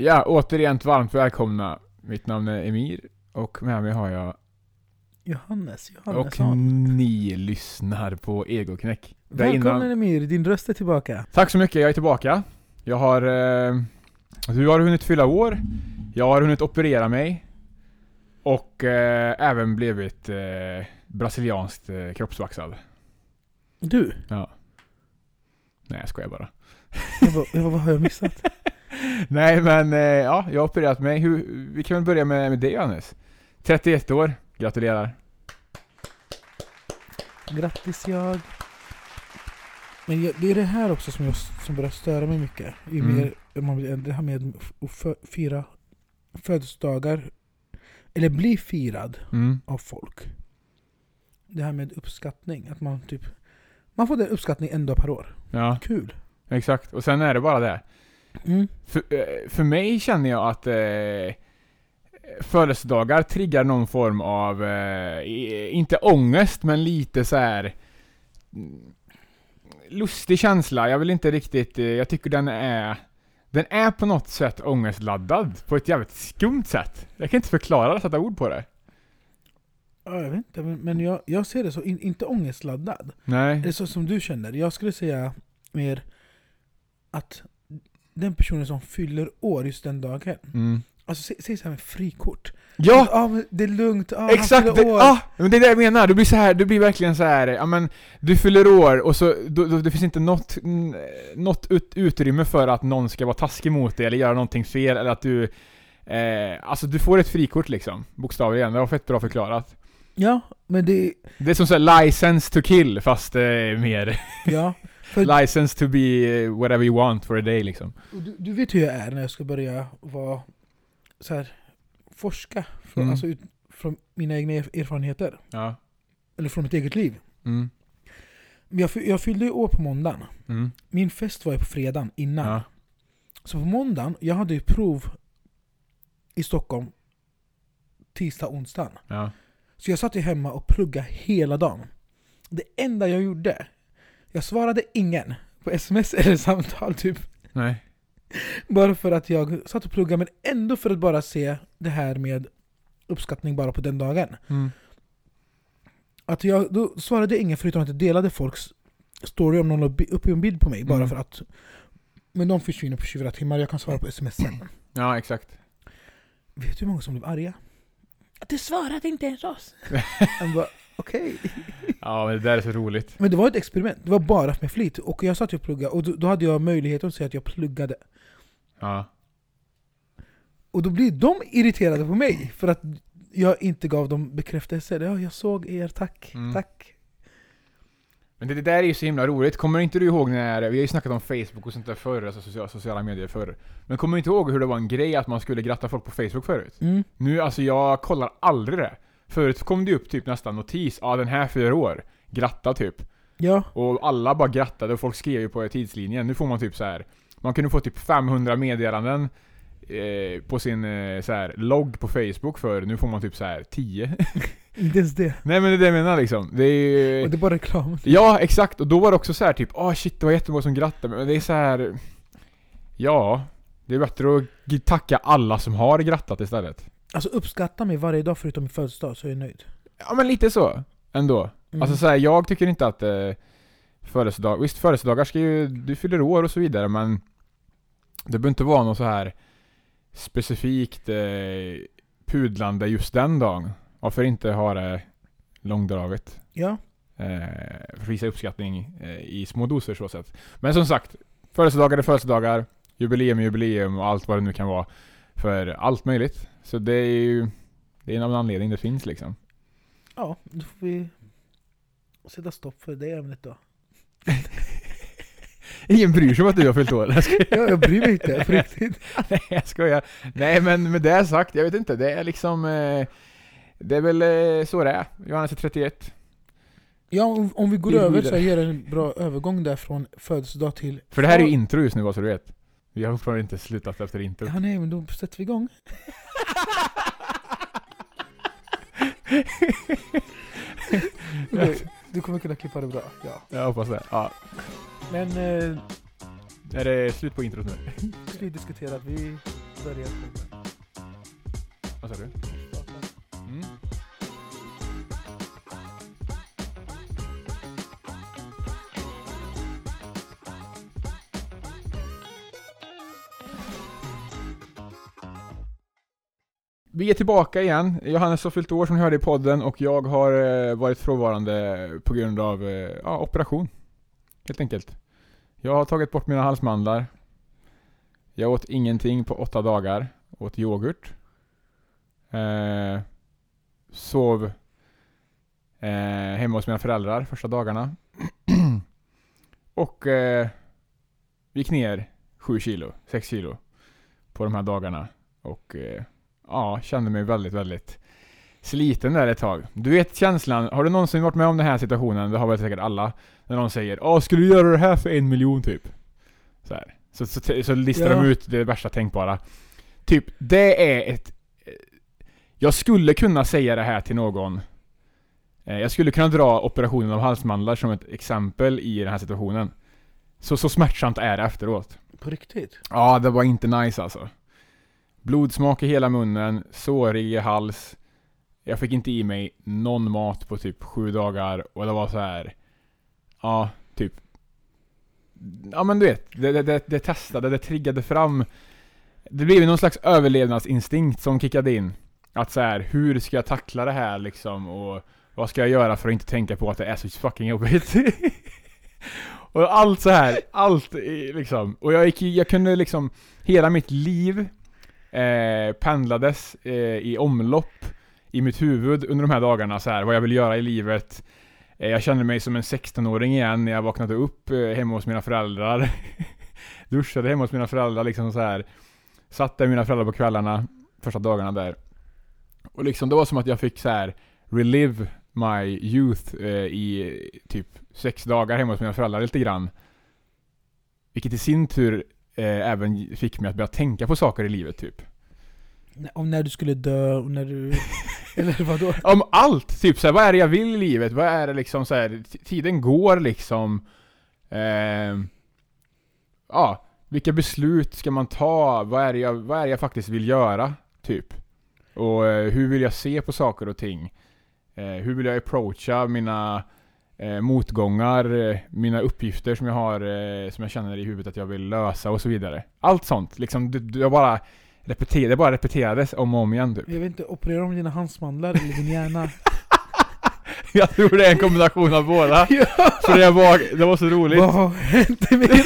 Ja, återigen varmt välkomna. Mitt namn är Emir och med mig har jag Johannes och Johannesson. ni lyssnar på Egoknäck. Där Välkommen innan- Emir, din röst är tillbaka. Tack så mycket, jag är tillbaka. Jag har... Eh, du har hunnit fylla år. Jag har hunnit operera mig. Och eh, även blivit eh, brasilianskt eh, kroppsvaxad. Du, Ja. Nej, jag skojar bara, jag bara, vad har jag missat? Nej men, eh, ja, jag har opererat mig. Hur, vi kan väl börja med, med dig Johannes. 31 år, gratulerar. Grattis jag. Men jag, det är det här också som, jag, som börjar störa mig mycket. Ju Mm. mer man blir äldre, det här med att fira födelsedagar, eller bli firad Mm. av folk. Det här med uppskattning, att man typ man får den uppskattning en dag per år. Ja, Kul. exakt. Och sen är det bara det. Mm. För, eh, för mig känner jag att eh, födelsedagar triggar någon form av, eh, inte ångest, men lite så här mm, lustig känsla. Jag vill inte riktigt, eh, jag tycker den är den är på något sätt ångestladdad på ett jävligt skumt sätt. Jag kan inte förklara det, sätta ord på det. Ja, jag vet inte, men, men jag, jag ser det så, in, inte ångestladdad. Nej. Det är så som du känner. Jag skulle säga mer att den personen som fyller år just den dagen. Mm. Alltså säg, säg så här med frikort. Ja! ah, men det är lugnt, ah, Exakt! han Det, fyller år. ah, men det är det jag menar, du blir så här, du blir verkligen så här, ja men Du fyller år och så, då, då, det finns inte något, något ut, utrymme för att någon ska vara taskig mot dig eller göra någonting fel eller att du eh, Alltså du får ett frikort liksom, bokstavligen, det var fett bra förklarat Ja, men det... Det är som såhär license to kill fast eh, mer Ja. För, license to be eh, whatever you want for a day liksom du, du vet hur jag är när jag ska börja vara så här, forska från, Mm. alltså ut, från mina egna erf- erfarenheter. Ja, Eller från mitt eget liv. mm, Men jag, jag fyllde ju år på måndagen. mm, Min fest var ju på fredagen innan. ja, Så på måndagen, jag hade ju prov i Stockholm tisdag, onsdag. ja, Så jag satt ju hemma och pluggade hela dagen. Det enda jag gjorde, jag svarade ingen på sms eller samtal typ. nej, Bara för att jag satt och pluggade, men ändå för att bara se det här med uppskattning bara på den dagen. mm, Att jag, då svarade jag ingen förutom att jag delade folks story om någon la upp en bild på mig. Bara Mm. för att Men de försvinner på 24 timmar, jag kan svara på sms sen. ja exakt Vet du hur många som blev arga? Att du svarade inte ens oss! Bara, okej. Ja men det där är så roligt Men det var ett experiment, det var bara med flit. Och jag satt och pluggade, och då, då hade jag möjlighet att säga att jag pluggade. Ja, Och då blir de irriterade på mig för att jag inte gav dem bekräftelse. Ja, jag såg er, tack, Mm. tack. Men det, det där är ju så himla roligt. Kommer inte du ihåg när, vi har ju snackat om Facebook och sånt där förr, alltså sociala, sociala medier förr. Men kommer du inte ihåg hur det var en grej att man skulle gratta folk på Facebook förut? Mm. Nu, alltså jag kollar aldrig det. Förut kom det upp typ nästan notis, ja den här fyller år, gratta typ. Ja, Och alla bara grattade och folk skrev ju på tidslinjen. Nu får man typ så här. man kunde få typ 500 meddelanden eh, på sin eh, så här, logg på Facebook för nu får man typ så här 10. inte ens det. Nej men det är det jag menar liksom. Det är Och det är bara reklam. Ja, exakt. Och då var det också så här typ, ah shit det var jättemånga som grattade, men det är så här. Ja, det är bättre att tacka alla som har grattat istället. Alltså uppskatta mig varje dag förutom min födelsedag så är jag nöjd. Ja men lite så, ändå. Mm. Alltså så här, jag tycker inte att eh, födelsedag, visst födelsedagar ska ju, du fyller år och så vidare men det behöver inte vara något så här specifikt eh, pudlande just den dagen. Varför inte ha det långdraget? Ja, eh, visa uppskattning eh, i små doser så sätt. Men som sagt, födelsedagar är födelsedagar, jubileum är jubileum och allt vad det nu kan vara. För allt möjligt. Så det är ju det är av en anledning det finns liksom. ja, då får vi sätta stopp för det ämnet då. Ingen bryr sig om att du har fyllt år. Jag. Ja, jag bryr mig inte, på riktigt. Nej, jag skojar. Nej men med det sagt, jag vet inte. Det är liksom... Eh, det är väl eh, så det är. Johannes är 31. Ja, om, om vi går över vidare. så jag ger en bra övergång där från födelsedag till... För det här är ju intro just nu bara så du vet. Vi har fortfarande inte slutat efter intro. Ja, nej, men då sätter vi igång. Okej, du kommer kunna klippa det bra, ja. Jag hoppas det. Ja. Men eh, Är det slut på introt nu? vi diskutera att vi börja podden. Vad sa du? Mm. Vi är tillbaka igen. Johannes har fyllt år som ni hörde i podden och jag har eh, varit frånvarande på grund av eh, ja, operation. Helt enkelt. Jag har tagit bort mina halsmandlar. Jag åt ingenting på åtta dagar. Åt yoghurt. Eh, sov eh, hemma hos mina föräldrar första dagarna. och eh, gick ner 7 kilo, 6 kilo på de här dagarna. Och eh, ja, kände mig väldigt, väldigt sliten där ett tag. Du vet känslan, har du någonsin varit med om den här situationen? Det har väl säkert alla. När någon säger Åh, skulle du göra det här för en miljon typ? Så, här. så, så, så listar Ja. de ut det värsta tänkbara. Typ, det är ett... Jag skulle kunna säga det här till någon. Eh, Jag skulle kunna dra operationen av halsmandlar som ett exempel i den här situationen. Så, så smärtsamt är det efteråt. På riktigt? Ja, det var inte nice alltså. Blodsmak i hela munnen, sårig i hals. Jag fick inte i mig någon mat på typ sju dagar och det var så här. Ja, typ. Ja men du vet, det, det, det, det testade, det triggade fram. Det blev någon slags överlevnadsinstinkt som kickade in. Att så här, hur ska jag tackla det här liksom och vad ska jag göra för att inte tänka på att det är så fucking jobbigt? och allt så här, allt liksom. Och jag gick, jag kunde liksom, hela mitt liv eh, pendlades eh, i omlopp i mitt huvud under de här dagarna så här, vad jag vill göra i livet. Eh, jag kände mig som en 16-åring igen när jag vaknade upp eh, hemma hos mina föräldrar. Duschade hemma hos mina föräldrar liksom så här. Satt där med mina föräldrar på kvällarna, första dagarna där. Och liksom det var som att jag fick så här relive my youth eh, i typ sex dagar hemma hos mina föräldrar lite grann. Vilket i sin tur eh, även fick mig att börja tänka på saker i livet typ. Om när du skulle dö och när du... Eller vadå? Om allt! Typ såhär, vad är det jag vill i livet? Vad är det liksom så här, t- tiden går liksom. Eh, ja, vilka beslut ska man ta? Vad är, det jag, vad är jag faktiskt vill göra? Typ. Och eh, hur vill jag se på saker och ting? Eh, hur vill jag approacha mina eh, motgångar, eh, mina uppgifter som jag har, eh, som jag känner i huvudet att jag vill lösa och så vidare. Allt sånt, liksom, det, det, jag bara repeter, det bara repeterades om och om igen typ. Jag vet inte, operera om dina handsmandlar eller din hjärna? Jag tror det är en kombination av båda. ja. För det var, det var så roligt. Vad har hänt med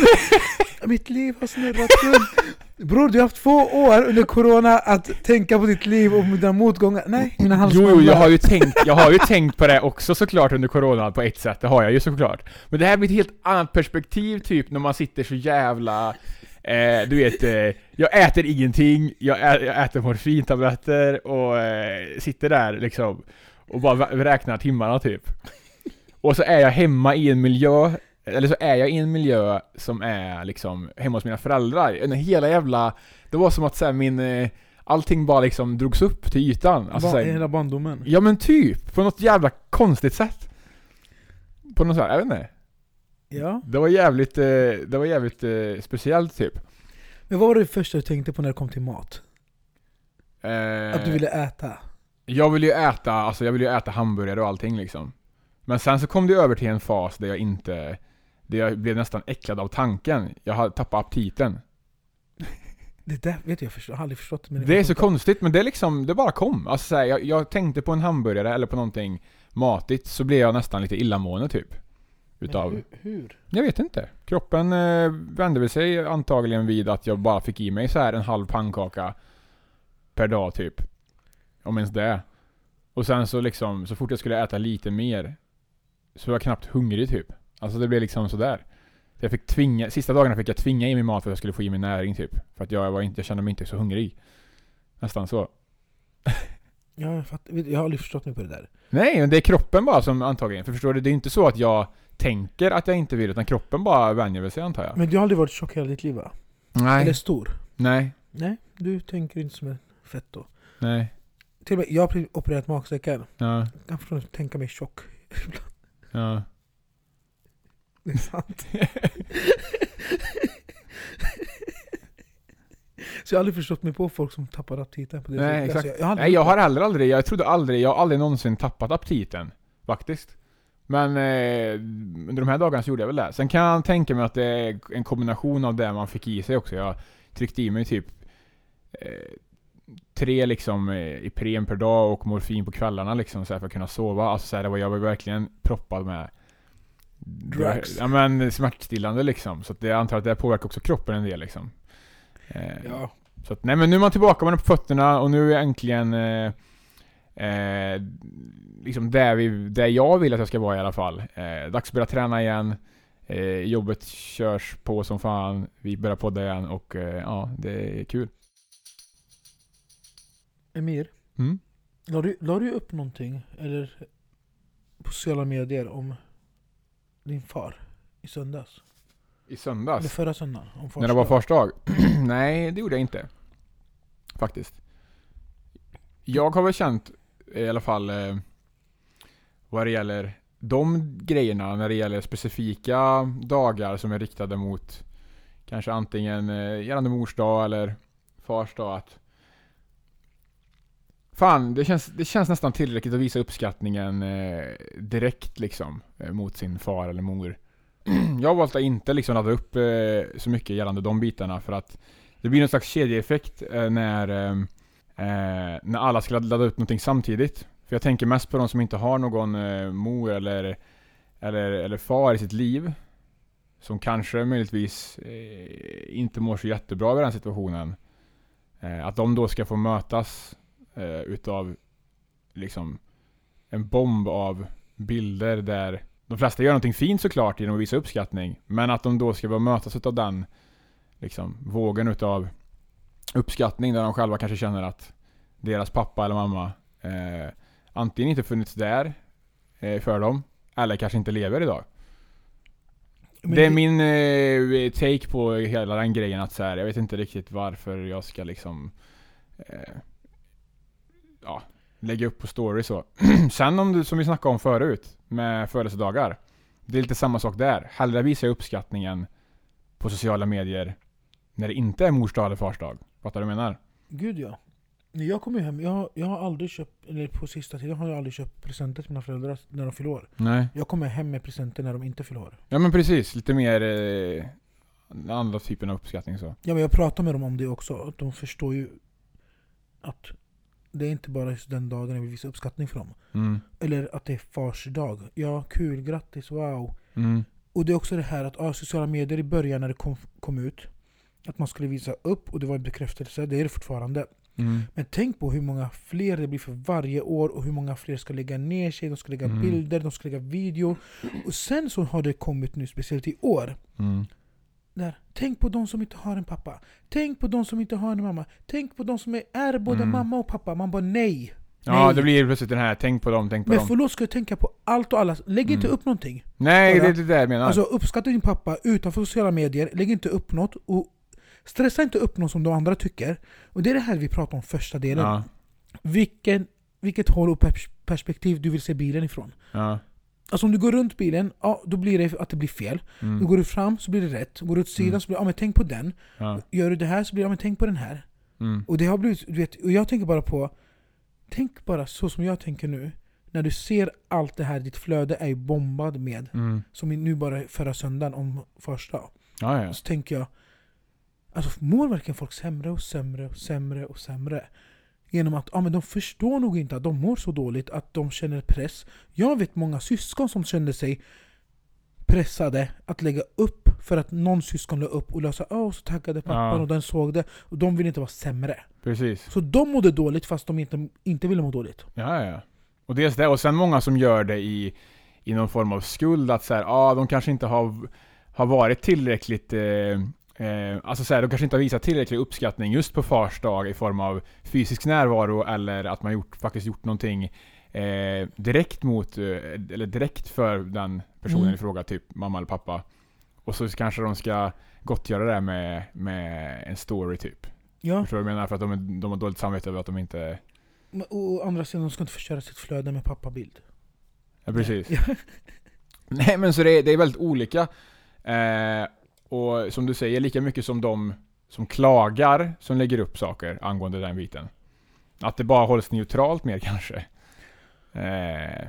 Mitt liv har snurrat runt. Bror, du har haft två år under corona att tänka på ditt liv och dina motgångar. Nej, mina Jo, jo, jag har ju tänkt, jag har ju tänkt på det också såklart under corona på ett sätt, det har jag ju såklart. Men det här blir ett helt annat perspektiv typ när man sitter så jävla eh, du vet, eh, jag äter ingenting, jag, ä, jag äter morfintabletter och eh, sitter där liksom och bara räknar timmarna typ. Och så är jag hemma i en miljö, eller så är jag i en miljö som är liksom hemma hos mina föräldrar. Hela jävla, det var som att så här, min, eh, allting bara liksom drogs upp till ytan. Alltså, så Ba- här, hela barndomen. Ja men typ, på något jävla konstigt sätt. På något sånt, jag vet inte. Ja. Det var jävligt, eh, det var jävligt eh, speciellt typ. Men vad var det första du tänkte på när det kom till mat? Eh, Att du ville äta? Jag ville ju äta, alltså jag ville ju äta hamburgare och allting liksom. Men sen så kom det över till en fas där jag inte, jag blev nästan äcklad av tanken. Jag hade tappat aptiten. Det där vet jag, jag, har aldrig förstått. Men Det är så konstigt, men det är liksom, det bara kom. Alltså så här, jag, jag tänkte på en hamburgare eller på någonting matigt, så blev jag nästan lite illamående typ. Utav, Hur, hur? jag vet inte. Kroppen eh, vände väl sig antagligen vid att jag bara fick i mig så här en halv pannkaka per dag typ. Om ens det. Och sen så liksom, så fort jag skulle äta lite mer så var jag knappt hungrig typ. Alltså det blev liksom sådär. Så jag fick tvinga, sista dagarna fick jag tvinga i mig mat för att jag skulle få i mig näring typ. För att jag, var inte, jag kände mig inte så hungrig. Nästan så. Ja, jag, fatt, jag har aldrig förstått mig på det där. Nej, men det är kroppen bara som antagligen. För förstår du, det är inte så att jag tänker att jag inte vill, utan kroppen bara vänjer sig antar jag. Men du har aldrig varit tjock hela ditt liv va? Nej. Eller stor? Nej. Nej, du tänker inte som en fetto. Nej. Till och med, jag har opererat magsäcken. Ja. Jag kan tänka mig tjock. Ja. Det är sant. Så jag har aldrig förstått mig på folk som tappar aptiten på det Nej, exakt. Alltså, jag, jag har aldrig Nej jag har heller aldrig, jag trodde aldrig, jag har aldrig någonsin tappat aptiten. Faktiskt. Men eh, under de här dagarna så gjorde jag väl det. Sen kan jag tänka mig att det är en kombination av det man fick i sig också. Jag tryckte i mig typ eh, tre liksom eh, Ipren per dag och morfin på kvällarna liksom så här för att kunna sova. Alltså så här, det var, jag var verkligen proppad med Drugs. Ja men smärtstillande liksom. Så att jag antar att det påverkar också kroppen en del liksom. Eh. Ja. så att, nej men nu är man tillbaka med den på fötterna och nu är jag äntligen eh, eh, liksom där, vi, där jag vill att jag ska vara i alla fall. Eh, dags att börja träna igen. Eh, jobbet körs på som fan. Vi börjar podda igen och eh, ja, det är kul. Emir, Mm. la du, la du upp någonting eller på sociala medier om din far i söndags? I Eller söndags? förra söndagen? Om När det var fars dag? nej, det gjorde jag inte. Faktiskt. Jag har väl känt i alla fall eh, vad det gäller de grejerna när det gäller specifika dagar som är riktade mot kanske antingen eh, gällande mors dag eller fars dag att Fan, det känns, det känns nästan tillräckligt att visa uppskattningen eh, direkt liksom eh, mot sin far eller mor. jag har valt att inte liksom ladda upp eh, så mycket gällande de bitarna för att det blir någon slags kedjeeffekt eh, när, eh, eh, när alla ska ladda upp någonting samtidigt. För jag tänker mest på de som inte har någon eh, mor eller, eller, eller far i sitt liv. Som kanske möjligtvis eh, inte mår så jättebra i den situationen. Eh, att de då ska få mötas eh, utav liksom en bomb av bilder där de flesta gör någonting fint såklart genom att visa uppskattning. Men att de då ska bara mötas utav den liksom, vågen utav uppskattning där de själva kanske känner att deras pappa eller mamma eh, antingen inte funnits där eh, för dem eller kanske inte lever idag. Men det är min eh, take på hela den grejen att så här, jag vet inte riktigt varför jag ska liksom eh, ja, lägga upp på story så. Sen om du, som vi snackade om förut, med födelsedagar. Det är lite samma sak där. Hellre visar jag uppskattningen på sociala medier när det inte är mors dag eller fars dag. Fattar du vad jag menar? Gud ja. När Jag kommer hem, jag, jag har aldrig köpt, eller på sista tiden har jag aldrig köpt presenter till mina föräldrar när de fyller år. Nej. Jag kommer hem med presenter när de inte fyller år. Ja men precis, lite mer eh, andra typen av uppskattning så. Ja, men jag pratar med dem om det också. Att de förstår ju att det är inte bara just den dagen jag vill visa uppskattning för dem. Mm. Eller att det är fars dag. Ja, kul, grattis, wow. Mm. Och det är också det här att ja, sociala medier i början när det kom, kom ut, att man skulle visa upp och det var en bekräftelse, det är det fortfarande. Mm. Men tänk på hur många fler det blir för varje år och hur många fler ska lägga ner sig, de ska lägga Mm. bilder, de ska lägga video. Och sen så har det kommit nu, speciellt i år, Mm. Där, tänk på de som inte har en pappa. Tänk på de som inte har en mamma. Tänk på de som är, är både Mm. mamma och pappa. Man bara nej. Ja, Nej. det blir plötsligt den här, tänk på dem, tänk på Men dem. förlåt, ska jag tänka på allt och alla? Lägg inte Mm. upp någonting. Nej, Bara- det är det jag menar. Alltså uppskatta din pappa utanför sociala medier, lägg inte upp något och stressa inte upp något som de andra tycker. Och det är det här vi pratar om första delen. ja, Vilken, vilket håll och pers- perspektiv du vill se bilen ifrån. ja. Alltså om du går runt bilen, ja då blir det att det blir fel. Mm. Då går du fram så blir det rätt. Går du åt sidan Mm. så blir det, ja men tänk på den. ja. Gör du det här så blir det, ja men tänk på den här. Mm. Och det har blivit, du vet, och jag tänker bara på Tänk bara så som jag tänker nu När du ser allt det här, ditt flöde är ju bombad med Mm. Som nu bara förra söndagen om första ja. Så tänker jag Alltså mår verkligen folk sämre och sämre och sämre och sämre? Genom att ja, men de förstår nog inte att de mår så dåligt att de känner press Jag vet många syskon som kände sig pressade att lägga upp för att någon syskon la upp och lösa Åh, så taggade pappan Ja. och den såg det och de vill inte vara sämre Precis. Så de mådde dåligt fast de inte, inte ville må dåligt. Ja, ja. Och dels det, och sen många som gör det i, i någon form av skuld, att så här, ah, de kanske inte har, har varit tillräckligt eh, eh, alltså så här, de kanske inte har visat tillräcklig uppskattning just på fars dag i form av fysisk närvaro eller att man gjort, faktiskt gjort någonting eh, direkt mot, eh, eller direkt för den personen Mm. i fråga, typ mamma eller pappa. Och så kanske de ska gottgöra det med, med en story typ. Ja. Förstår du vad jag menar? För att de, är- de har dåligt samvete över att de inte... Men å andra sidan, de ska inte förstöra sitt flöde med pappabild. Ja, precis. Nej men så det är, det är väldigt olika. Eh, och som du säger, lika mycket som de som klagar som lägger upp saker angående den biten. Att det bara hålls neutralt mer kanske. Eh,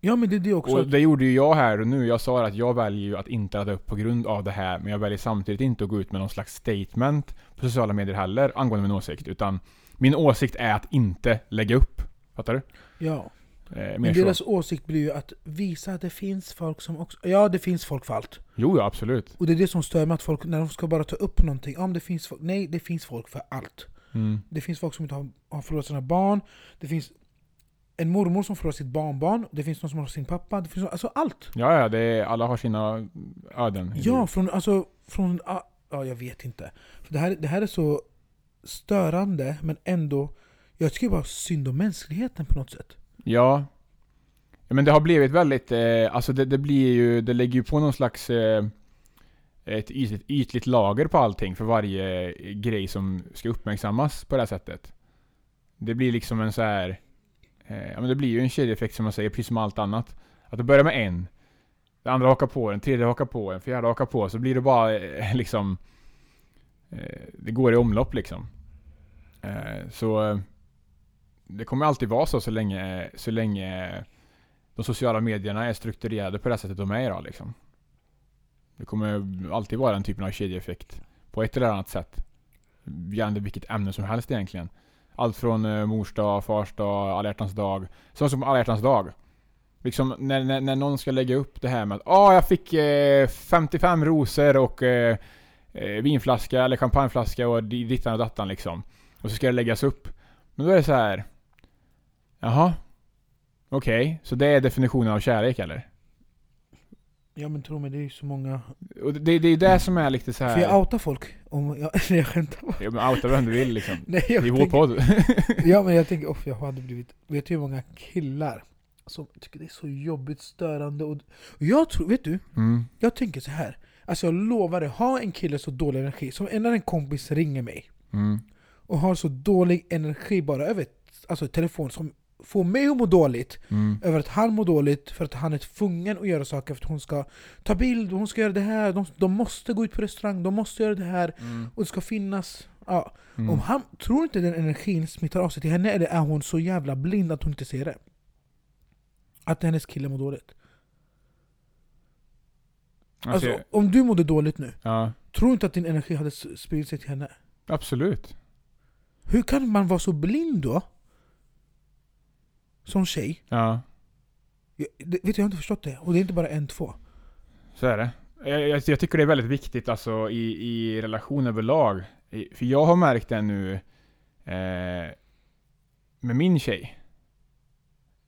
Ja men det är det också. och det gjorde ju jag här och nu. Jag sa att jag väljer ju att inte ladda upp på grund av det här. Men jag väljer samtidigt inte att gå ut med någon slags statement på sociala medier heller angående min åsikt. Utan min åsikt är att inte lägga upp. Fattar du? ja. Eh, Men så. deras åsikt blir ju att visa att det finns folk som också... Ja, det finns folk för allt. Jo, ja, absolut. Och det är det som stör mig, att folk, när de ska bara ta upp någonting, om det finns folk, nej det finns folk för allt. Mm. Det finns folk som inte har, har förlorat sina barn, det finns en mormor som förlorar sitt barnbarn, det finns någon som har sin pappa, det finns alltså allt. Ja, ja, det är, alla har sina öden. Ja, från, alltså, från, ja jag vet inte. För det, här, det här är så störande, men ändå, jag tycker bara synd om mänskligheten på något sätt. Ja. Men det har blivit väldigt, eh, alltså det, det blir ju, det lägger ju på någon slags eh, ett ytligt, ytligt lager på allting för varje eh, grej som ska uppmärksammas på det här sättet. Det blir liksom en så här. Eh, ja men det blir ju en kedjeeffekt som man säger, precis som allt annat. Att det börjar med en, det andra hakar på, den tredje hakar på, den fjärde hakar på, så blir det bara eh, liksom eh, Det går i omlopp liksom. Eh, så eh, det kommer alltid vara så så länge, så länge de sociala medierna är strukturerade på det sättet de är idag liksom. Det kommer alltid vara den typen av kedjeeffekt. På ett eller annat sätt. Gällande vilket ämne som helst egentligen. Allt från eh, mors dag, fars dag, alla hjärtans dag. Sånt som alla hjärtans dag. Liksom när, när, när någon ska lägga upp det här med att ah, jag fick eh, 55 rosor och eh, eh, vinflaska eller champagneflaska och dittan och dattan liksom. Och så ska det läggas upp. Men då är det så här. Jaha. Okej, så det är definitionen av kärlek eller? Ja men tro mig, det är ju så många... Och det, det är det som är lite så här. För jag outar folk? Om jag, nej, jag skämtar. Ja, men outa vem du vill liksom. Nej, jag är vår tänker, podd. Ja men jag tänker, off, jag hade blivit... Vet du hur många killar som tycker det är så jobbigt, störande och... och jag tror, vet du? Mm. Jag tänker så här. Alltså jag lovar dig, ha en kille så dålig energi, som när en kompis ringer mig Mm. och har så dålig energi bara över alltså, telefon som får mig att må dåligt Mm. över att han mår dåligt för att han är tvungen att göra saker för att hon ska ta bild, hon ska göra det här, de, de måste gå ut på restaurang, de måste göra det här Mm. och det ska finnas... Ja. Mm. Om han tror inte den energin smittar av sig till henne eller är hon så jävla blind att hon inte ser det? Att hennes kille mår dåligt. Alltså, Alltså, om du mådde dåligt nu, ja, tror du inte att din energi hade spridit sig till henne? absolut. Hur kan man vara så blind då? Som tjej? Ja, Jag, det, vet du, jag har inte förstått det. Och det är inte bara en, två. så är det. Jag, jag, jag tycker det är väldigt viktigt alltså i, i relationer överlag. För jag har märkt det nu eh, med min tjej.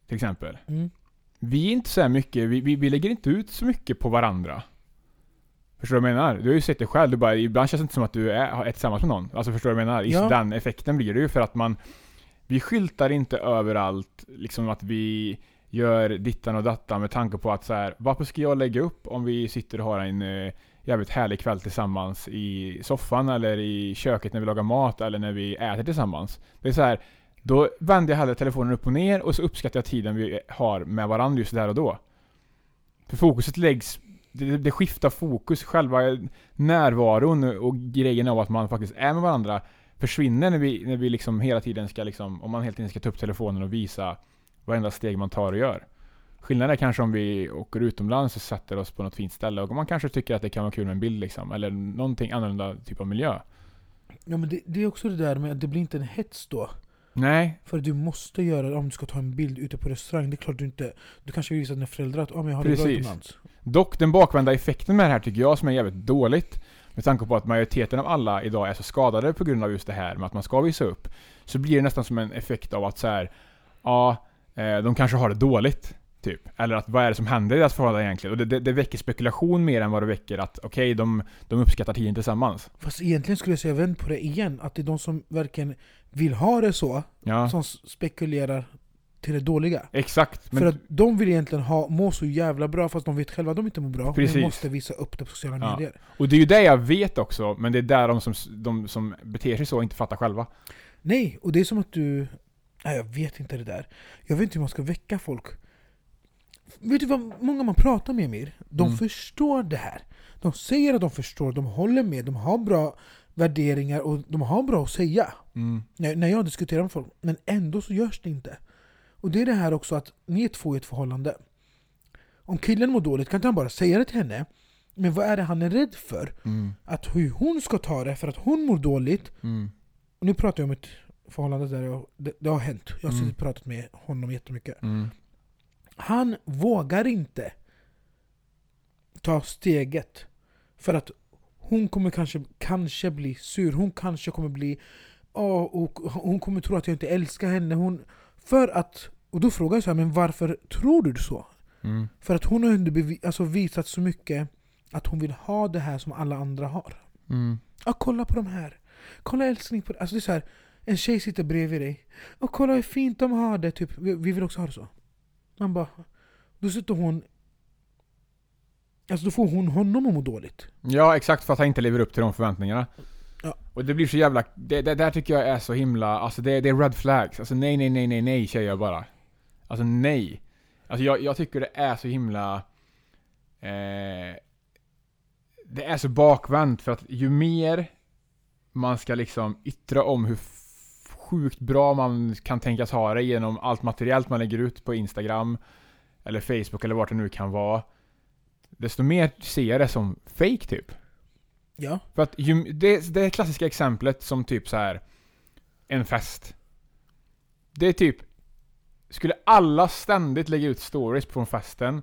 Till exempel. Mm. Vi är inte så mycket, vi, vi, vi lägger inte ut så mycket på varandra. Förstår du vad jag menar? Du har ju sett det själv, du bara, ibland känns det inte som att du är, är tillsammans med någon. Alltså förstår du vad jag menar? Ja. den effekten blir det ju för att man vi skyltar inte överallt, liksom att vi gör dittan och dattan med tanke på att så här, varför ska jag lägga upp om vi sitter och har en eh, jävligt härlig kväll tillsammans i soffan eller i köket när vi lagar mat eller när vi äter tillsammans. Det är så här, då vänder jag hellre telefonen upp och ner och så uppskattar jag tiden vi har med varandra just där och då. För fokuset läggs, det, det skiftar fokus, själva närvaron och grejen av att man faktiskt är med varandra försvinner när vi, när vi liksom hela tiden ska liksom, om man hela tiden ska ta upp telefonen och visa varenda steg man tar och gör. Skillnaden är kanske om vi åker utomlands och sätter oss på något fint ställe och man kanske tycker att det kan vara kul med en bild liksom, eller någonting annorlunda typ av miljö. Ja men det, det är också det där med att det blir inte en hets då. Nej, För du måste göra det om du ska ta en bild ute på restaurang. Det är klart du inte... Du kanske vill visa dina föräldrar att oh, men jag har det bra Precis. utomlands. Dock den bakvända effekten med det här tycker jag som är jävligt dåligt. Med tanke på att majoriteten av alla idag är så skadade på grund av just det här med att man ska visa upp. Så blir det nästan som en effekt av att så här, ja, eh, de kanske har det dåligt. Typ. Eller att vad är det som händer i deras förhållande egentligen? Och det, det, det väcker spekulation mer än vad det väcker att okej, de, de uppskattar tiden tillsammans. Fast egentligen skulle jag säga vänd på det igen. Att det är de som verkligen vill ha det så, Ja, som spekulerar till det dåliga. exakt. För att de vill egentligen ha, må så jävla bra fast de vet själva att de inte mår bra. Precis. De måste visa upp det på sociala Ja. medier. och det är ju det jag vet också, men det är där de som, de som beter sig så inte fattar själva. Nej, och det är som att du... Nej, jag vet inte det där. Jag vet inte hur man ska väcka folk. Vet du vad många man pratar med Mir? De Mm. förstår det här. De säger att de förstår, de håller med, de har bra värderingar och de har bra att säga. Mm. När, när jag diskuterar med folk. Men ändå så görs det inte. Och det är det här också att ni är två i ett förhållande. Om killen mår dåligt kan inte han bara säga det till henne. Men vad är det han är rädd för? Mm. Att hur hon ska ta det för att hon mår dåligt. Mm. Och nu pratar jag om ett förhållande där jag, det, det har hänt. Jag har Mm. pratat med honom jättemycket. Mm. Han vågar inte ta steget. För att hon kommer kanske, kanske bli sur. Hon kanske kommer bli... åh, och hon kommer tro att jag inte älskar henne. Hon, för att... Och då frågar jag så här, men varför tror du så? Mm. För att hon har alltså visat så mycket att hon vill ha det här som alla andra har. Mm. Ja, kolla på de här. Kolla älskling på det. Alltså det är så här, en tjej sitter bredvid dig. Och kolla hur fint de har det. Typ, vi, vi vill också ha det så. Man bara... Då sitter hon... Alltså då får hon honom att må dåligt. Ja, exakt för att han inte lever upp till de förväntningarna. Ja. Och det blir så jävla... Det, det där tycker jag är så himla... Alltså det, det är red flags. Alltså nej, nej, nej, nej, nej säger jag bara. Alltså nej. Alltså jag, jag tycker det är så himla... Eh, det är så bakvänt för att ju mer man ska liksom yttra om hur sjukt bra man kan tänkas ha det genom allt materiellt man lägger ut på Instagram eller Facebook eller vart det nu kan vara. Desto mer ser jag det som fake typ. Ja. För att ju, det, det klassiska exemplet som typ så här en fest. Det är typ, skulle alla ständigt lägga ut stories från festen,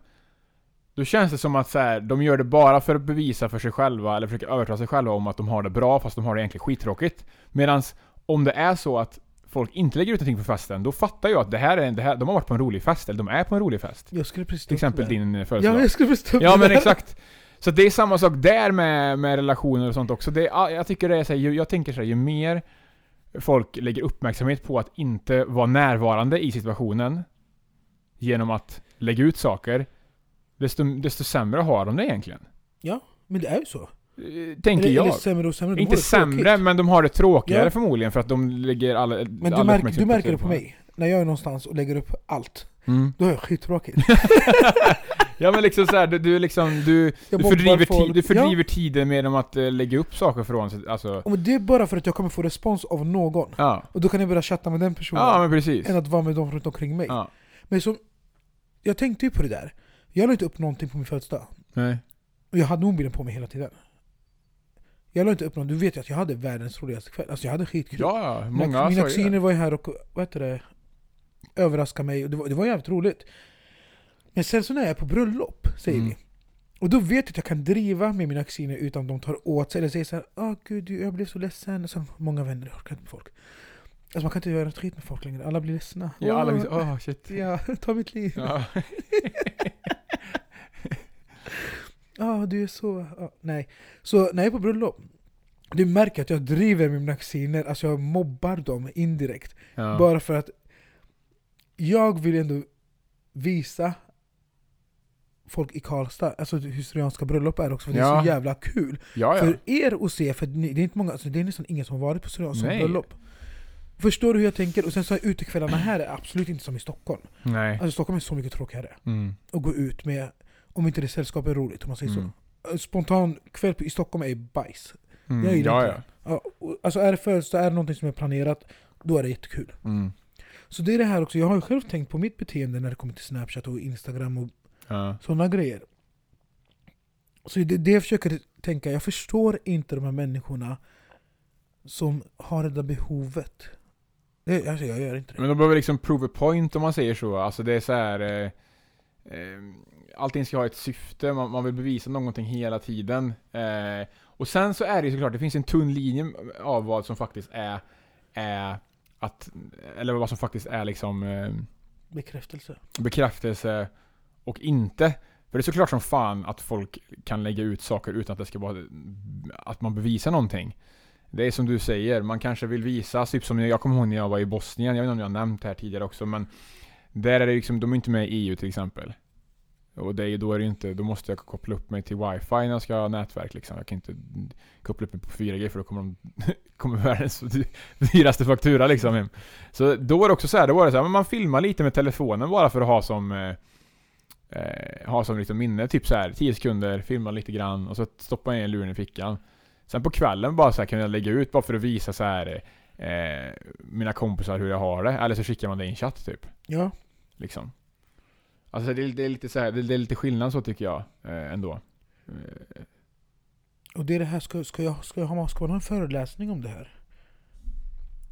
då känns det som att så här, de gör det bara för att bevisa för sig själva, eller försöka övertala sig själva om att de har det bra, fast de har det egentligen skittråkigt. Medan om det är så att folk inte lägger ut någonting på festen, då fattar jag att det här är en, det här, de har varit på en rolig fest, eller de är på en rolig fest. Jag skulle precis Till exempel där. din Ja, födelsedag. men jag skulle precis Ja men exakt. Så det är samma sak där med, med relationer och sånt också. Det, ja, jag tycker det är så här, jag tänker så här, ju mer folk lägger uppmärksamhet på att inte vara närvarande i situationen genom att lägga ut saker, desto, desto sämre har de det egentligen. Men det är ju så. Eh, Tänker eller, jag. eller sämre sämre. Inte sämre, tråkigt. men de har det tråkigare Ja. förmodligen för att de lägger alla Men du, all märk, du märker det på mig. När jag är någonstans och lägger upp allt. Mm. Då är jag skittråkig. ja men liksom såhär, du, du liksom, du, du fördriver, tid, du fördriver tiden med att eh, lägga upp saker från sig. Alltså, Och det är bara för att jag kommer få respons av någon. ja. Och då kan jag börja chatta med den personen. Ja men precis. än att vara med dem runt omkring mig. Ja. Men som, jag tänkte ju på det där. Jag la inte upp någonting på min födelsedag. Nej. Och jag hade mobilen på mig hela tiden. Jag la inte upp något, du vet ju att jag hade världens roligaste kväll. Alltså jag hade skitkul. Ja, ja, mina många mina ju kusiner var ju här och vad heter det, överraskade mig. Och det, var, det var jävligt roligt. Men sen så när jag är på bröllop, säger Mm. vi. Och då vet jag att jag kan driva med mina kusiner utan att de tar åt sig. Eller säger såhär Åh gud, jag blev så ledsen. Så många vänner, jag orkar inte med folk. Alltså man kan inte göra skit med folk längre. Alla blir ledsna. Ja, alla Åh, visste, åh shit. Ja, ta mitt liv. Ja, Ja. du är så... Nej. Så när jag är på bröllop, du märker att jag driver med mina kusiner, alltså jag mobbar dem indirekt. Ja. Bara för att jag vill ändå visa folk i Karlstad, alltså hur Syrianska bröllop är också, för det är Ja. så jävla kul. ja, ja. För er att se, för det är inte många, alltså det är nästan ingen som har varit på Nej. bröllop. Förstår du hur jag tänker? Och sen så är utekvällarna här är absolut inte som i Stockholm. Nej. Alltså Stockholm är så mycket tråkigare. Mm. Att gå ut med, om inte det sällskapet är roligt om man säger Mm. så. Spontan kväll i Stockholm är bajs. Mm. Jag gillar Ja, inte ja. Ja, och- alltså är det födelsedag, är det någonting som är planerat, då är det jättekul. Mm. Så det är det här också, jag har ju själv tänkt på mitt beteende när det kommer till Snapchat och Instagram och Ja. sådana grejer. Så det det jag försöker tänka, jag förstår inte de här människorna som har det där behovet. Det, alltså jag gör inte det. Men de behöver liksom prove a point om man säger så. Alltså det är så här. Eh, eh, allting ska ha ett syfte, man, man vill bevisa någonting hela tiden. Eh, och sen så är det ju såklart, det finns en tunn linje av vad som faktiskt är, är att, eller vad som faktiskt är liksom eh, Bekräftelse. bekräftelse och inte. För det är såklart som fan att folk kan lägga ut saker utan att det ska vara att man bevisar någonting. Det är som du säger, man kanske vill visa, typ som jag kommer ihåg när jag var i Bosnien, jag vet inte om jag har nämnt det här tidigare också, men där är det liksom, de är inte med i EU till exempel. Och det är då är det ju inte, då måste jag koppla upp mig till wifi när jag ska ha nätverk liksom. Jag kan inte koppla upp mig på 4G för då kommer de, kommer världens dyraste faktura liksom hem. Så då var det också så här, då var det så här, men man filmar lite med telefonen bara för att ha som eh, eh, ha som liksom minne, typ så här 10 sekunder, filma lite grann och så stoppa ner luren i fickan. Sen på kvällen bara så här kan jag lägga ut bara för att visa så här eh, mina kompisar hur jag har det. Eller så skickar man det i en chatt typ. Ja. Liksom. Alltså det, är- det är lite så här, det, det är lite skillnad så tycker jag eh, ändå. Eh, Och det är det här, ska, ska, jag, ska, jag ha, ska man ha en föreläsning om det här?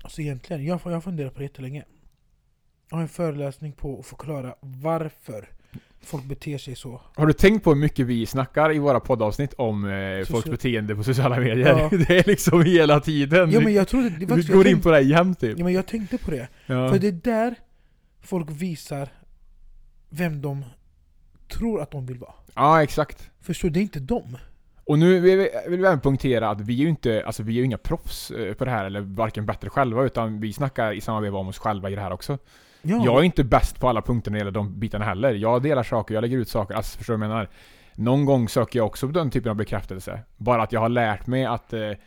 Alltså egentligen, jag, jag har funderat på det jättelänge. Jag har en föreläsning på att förklara varför folk beter sig så. Har du tänkt på hur mycket vi snackar i våra poddavsnitt om eh, folks beteende på sociala medier? Ja. Det är liksom hela tiden. Ja vi men jag trodde... Det, vi faktiskt, går jag in tänkte, på det jämt typ. Ja men jag tänkte på det. Ja. För det är där folk visar vem de tror att de vill vara. ja, exakt. Förstår du? Det är inte dem. Och nu vill vi, vill vi även punktera att vi är ju inte, alltså vi är ju inga proffs eh, på det här, eller varken bättre själva, utan vi snackar i samma veva om oss själva i det här också. Ja. Jag är inte bäst på alla punkter när det gäller de bitarna heller. Jag delar saker, jag lägger ut saker, alltså förstår du vad jag menar? Någon gång söker jag också den typen av bekräftelse. Bara att jag har lärt mig att eh, eh,